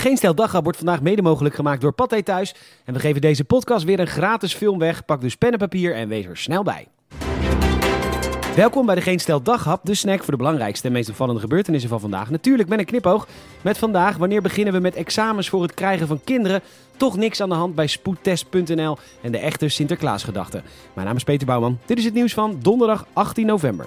Geen Stel Daghap wordt vandaag mede mogelijk gemaakt door Pathé Thuis. En we geven deze podcast weer een gratis film weg. Pak dus pen en papier en wees er snel bij. Welkom bij de Geen Stel Daghap, de snack voor de belangrijkste en meest opvallende gebeurtenissen van vandaag. Natuurlijk met een knipoog. Met vandaag, wanneer beginnen we met examens voor het krijgen van kinderen? Toch niks aan de hand bij spoedtest.nl en de echte Sinterklaasgedachte. Mijn naam is Peter Bouwman. Dit is het nieuws van donderdag 18 november.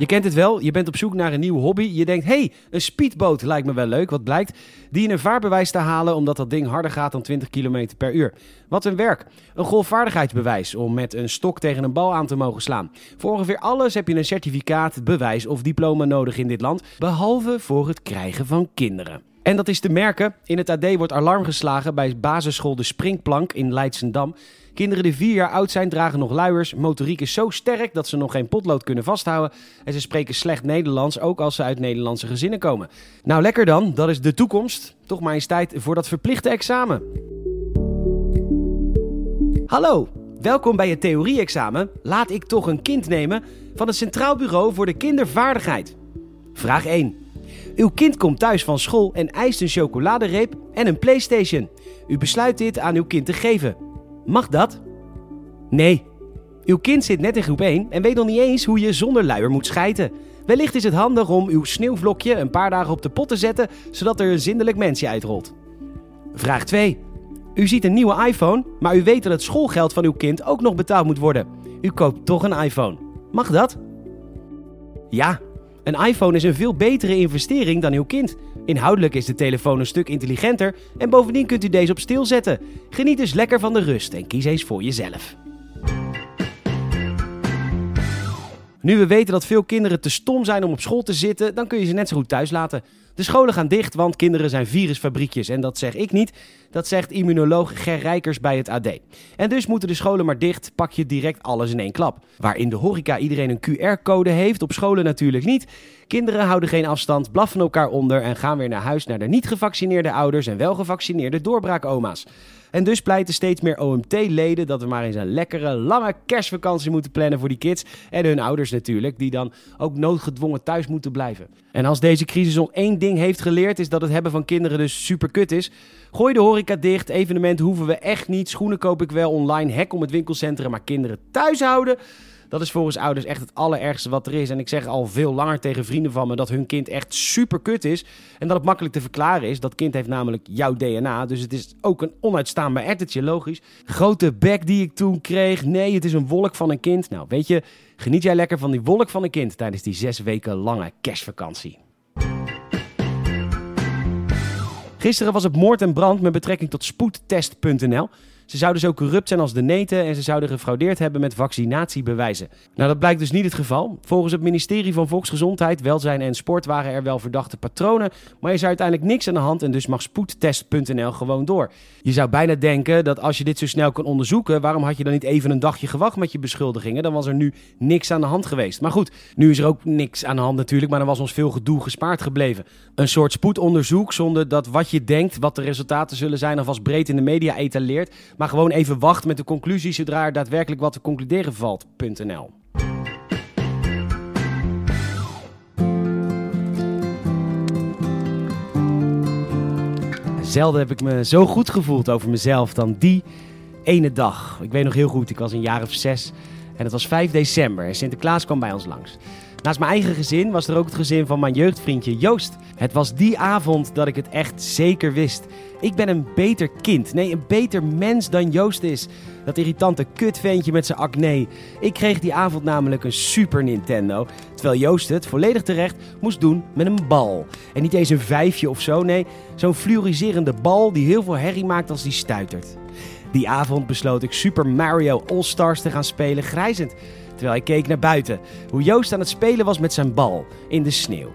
Je kent het wel, je bent op zoek naar een nieuwe hobby. Je denkt, hey, een speedboot lijkt me wel leuk. Wat blijkt? Die in een vaarbewijs te halen omdat dat ding harder gaat dan 20 km per uur. Wat een werk. Een golfvaardigheidsbewijs om met een stok tegen een bal aan te mogen slaan. Voor ongeveer alles heb je een certificaat, bewijs of diploma nodig in dit land. Behalve voor het krijgen van kinderen. En dat is te merken. In het AD wordt alarm geslagen bij basisschool De Springplank in Leidsendam. Kinderen die vier jaar oud zijn dragen nog luiers. Motoriek is zo sterk dat ze nog geen potlood kunnen vasthouden. En ze spreken slecht Nederlands, ook als ze uit Nederlandse gezinnen komen. Nou, lekker dan. Dat is de toekomst. Toch maar eens tijd voor dat verplichte examen. Hallo, welkom bij het theorie-examen. Laat ik toch een kind nemen van het Centraal Bureau voor de Kindervaardigheid. Vraag 1. Uw kind komt thuis van school en eist een chocoladereep en een PlayStation. U besluit dit aan uw kind te geven. Mag dat? Nee. Uw kind zit net in groep 1 en weet nog niet eens hoe je zonder luier moet schijten. Wellicht is het handig om uw sneeuwvlokje een paar dagen op de pot te zetten, zodat er een zindelijk mensje uitrolt. Vraag 2. U ziet een nieuwe iPhone, maar u weet dat het schoolgeld van uw kind ook nog betaald moet worden. U koopt toch een iPhone. Mag dat? Ja, een iPhone is een veel betere investering dan uw kind. Inhoudelijk is de telefoon een stuk intelligenter en bovendien kunt u deze op stil zetten. Geniet dus lekker van de rust en kies eens voor jezelf. Nu we weten dat veel kinderen te stom zijn om op school te zitten, dan kun je ze net zo goed thuis laten. De scholen gaan dicht, want kinderen zijn virusfabriekjes. En dat zeg ik niet, dat zegt immunoloog Ger Rijkers bij het AD. En dus moeten de scholen maar dicht, pak je direct alles in één klap. Waar in de horeca iedereen een QR-code heeft, op scholen natuurlijk niet. Kinderen houden geen afstand, blaffen elkaar onder en gaan weer naar huis naar de niet gevaccineerde ouders en wel gevaccineerde doorbraakoma's. En dus pleiten steeds meer OMT-leden dat we maar eens een lekkere, lange kerstvakantie moeten plannen voor die kids. En hun ouders natuurlijk, die dan ook noodgedwongen thuis moeten blijven. En als deze crisis ons één ding heeft geleerd, is dat het hebben van kinderen dus super kut is. Gooi de horeca dicht, evenementen hoeven we echt niet. Schoenen koop ik wel online, hek om het winkelcentrum, maar kinderen thuis houden... Dat is volgens ouders echt het allerergste wat er is. En ik zeg al veel langer tegen vrienden van me dat hun kind echt super kut is. En dat het makkelijk te verklaren is. Dat kind heeft namelijk jouw DNA. Dus het is ook een onuitstaanbaar ettertje, logisch. Grote bek die ik toen kreeg. Nee, het is een wolk van een kind. Nou, weet je, geniet jij lekker van die wolk van een kind tijdens die zes weken lange kerstvakantie. Gisteren was het moord en brand met betrekking tot spoedtest.nl. Ze zouden zo corrupt zijn als de neten en ze zouden gefraudeerd hebben met vaccinatiebewijzen. Nou, dat blijkt dus niet het geval. Volgens het ministerie van Volksgezondheid, Welzijn en Sport waren er wel verdachte patronen, maar er is uiteindelijk niks aan de hand en dus mag spoedtest.nl gewoon door. Je zou bijna denken dat als je dit zo snel kan onderzoeken, waarom had je dan niet even een dagje gewacht met je beschuldigingen? Dan was er nu niks aan de hand geweest. Maar goed, nu is er ook niks aan de hand natuurlijk, maar dan was ons veel gedoe gespaard gebleven. Een soort spoedonderzoek zonder dat wat je denkt, wat de resultaten zullen zijn, alvast breed in de media etaleert. Maar gewoon even wacht met de conclusie zodra er daadwerkelijk wat te concluderen valt.nl. Zelden heb ik me zo goed gevoeld over mezelf dan die ene dag. Ik weet nog heel goed, ik was een jaar of zes en het was 5 december en Sinterklaas kwam bij ons langs. Naast mijn eigen gezin was er ook het gezin van mijn jeugdvriendje Joost. Het was die avond dat ik het echt zeker wist. Ik ben een beter kind, nee, een beter mens dan Joost is. Dat irritante kutventje met zijn acne. Ik kreeg die avond namelijk een Super Nintendo. Terwijl Joost het, volledig terecht, moest doen met een bal. En niet eens een vijfje of zo, nee, zo'n fluoriserende bal die heel veel herrie maakt als die stuitert. Die avond besloot ik Super Mario All-Stars te gaan spelen, grijzend. Terwijl ik keek naar buiten, hoe Joost aan het spelen was met zijn bal in de sneeuw.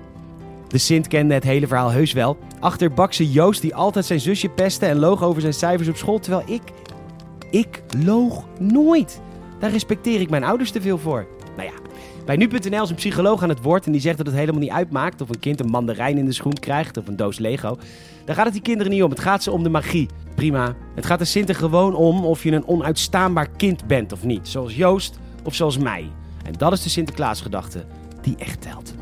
De Sint kende het hele verhaal heus wel. Achterbakse Joost die altijd zijn zusje pestte en loog over zijn cijfers op school, terwijl ik... Ik loog nooit. Daar respecteer ik mijn ouders te veel voor. Nou ja, bij nu.nl is een psycholoog aan het woord en die zegt dat het helemaal niet uitmaakt of een kind een mandarijn in de schoen krijgt of een doos Lego. Daar gaat het die kinderen niet om. Het gaat ze om de magie. Prima. Het gaat er gewoon om of je een onuitstaanbaar kind bent of niet. Zoals Joost of zoals mij. En dat is de Sinterklaasgedachte. die echt telt.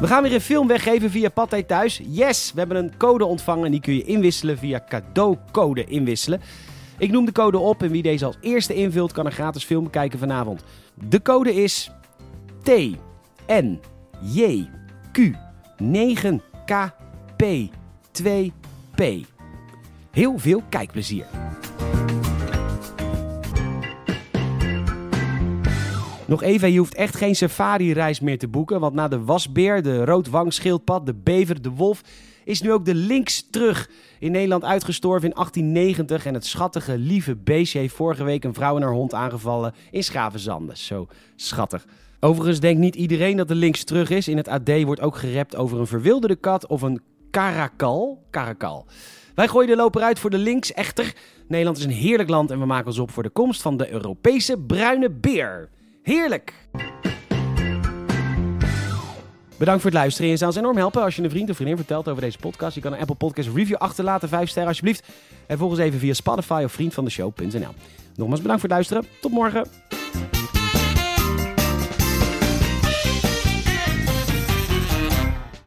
We gaan weer een film weggeven via Pathé Thuis. Yes, we hebben een code ontvangen en die kun je inwisselen via cadeaucode inwisselen. Ik noem de code op en wie deze als eerste invult kan een gratis film bekijken vanavond. De code is T N J Q 9 K P 2 P. Heel veel kijkplezier. Nog even, je hoeft echt geen safari-reis meer te boeken. Want na de wasbeer, de roodwangschildpad, de bever, de wolf... is nu ook de lynx terug. In Nederland uitgestorven in 1890. En het schattige, lieve beestje heeft vorige week een vrouw en haar hond aangevallen in Schavenzanden. Zo schattig. Overigens denkt niet iedereen dat de lynx terug is. In het AD wordt ook gerept over een verwilderde kat of een karakal. Karakal. Wij gooien de loper uit voor de links echter. Nederland is een heerlijk land en we maken ons op voor de komst van de Europese bruine beer. Heerlijk! Bedankt voor het luisteren. Je zou ons enorm helpen als je een vriend of vriendin vertelt over deze podcast. Je kan een Apple Podcast review achterlaten, 5 sterren alsjeblieft. En volg ons even via Spotify of vriendvandeshow.nl. Nogmaals bedankt voor het luisteren. Tot morgen.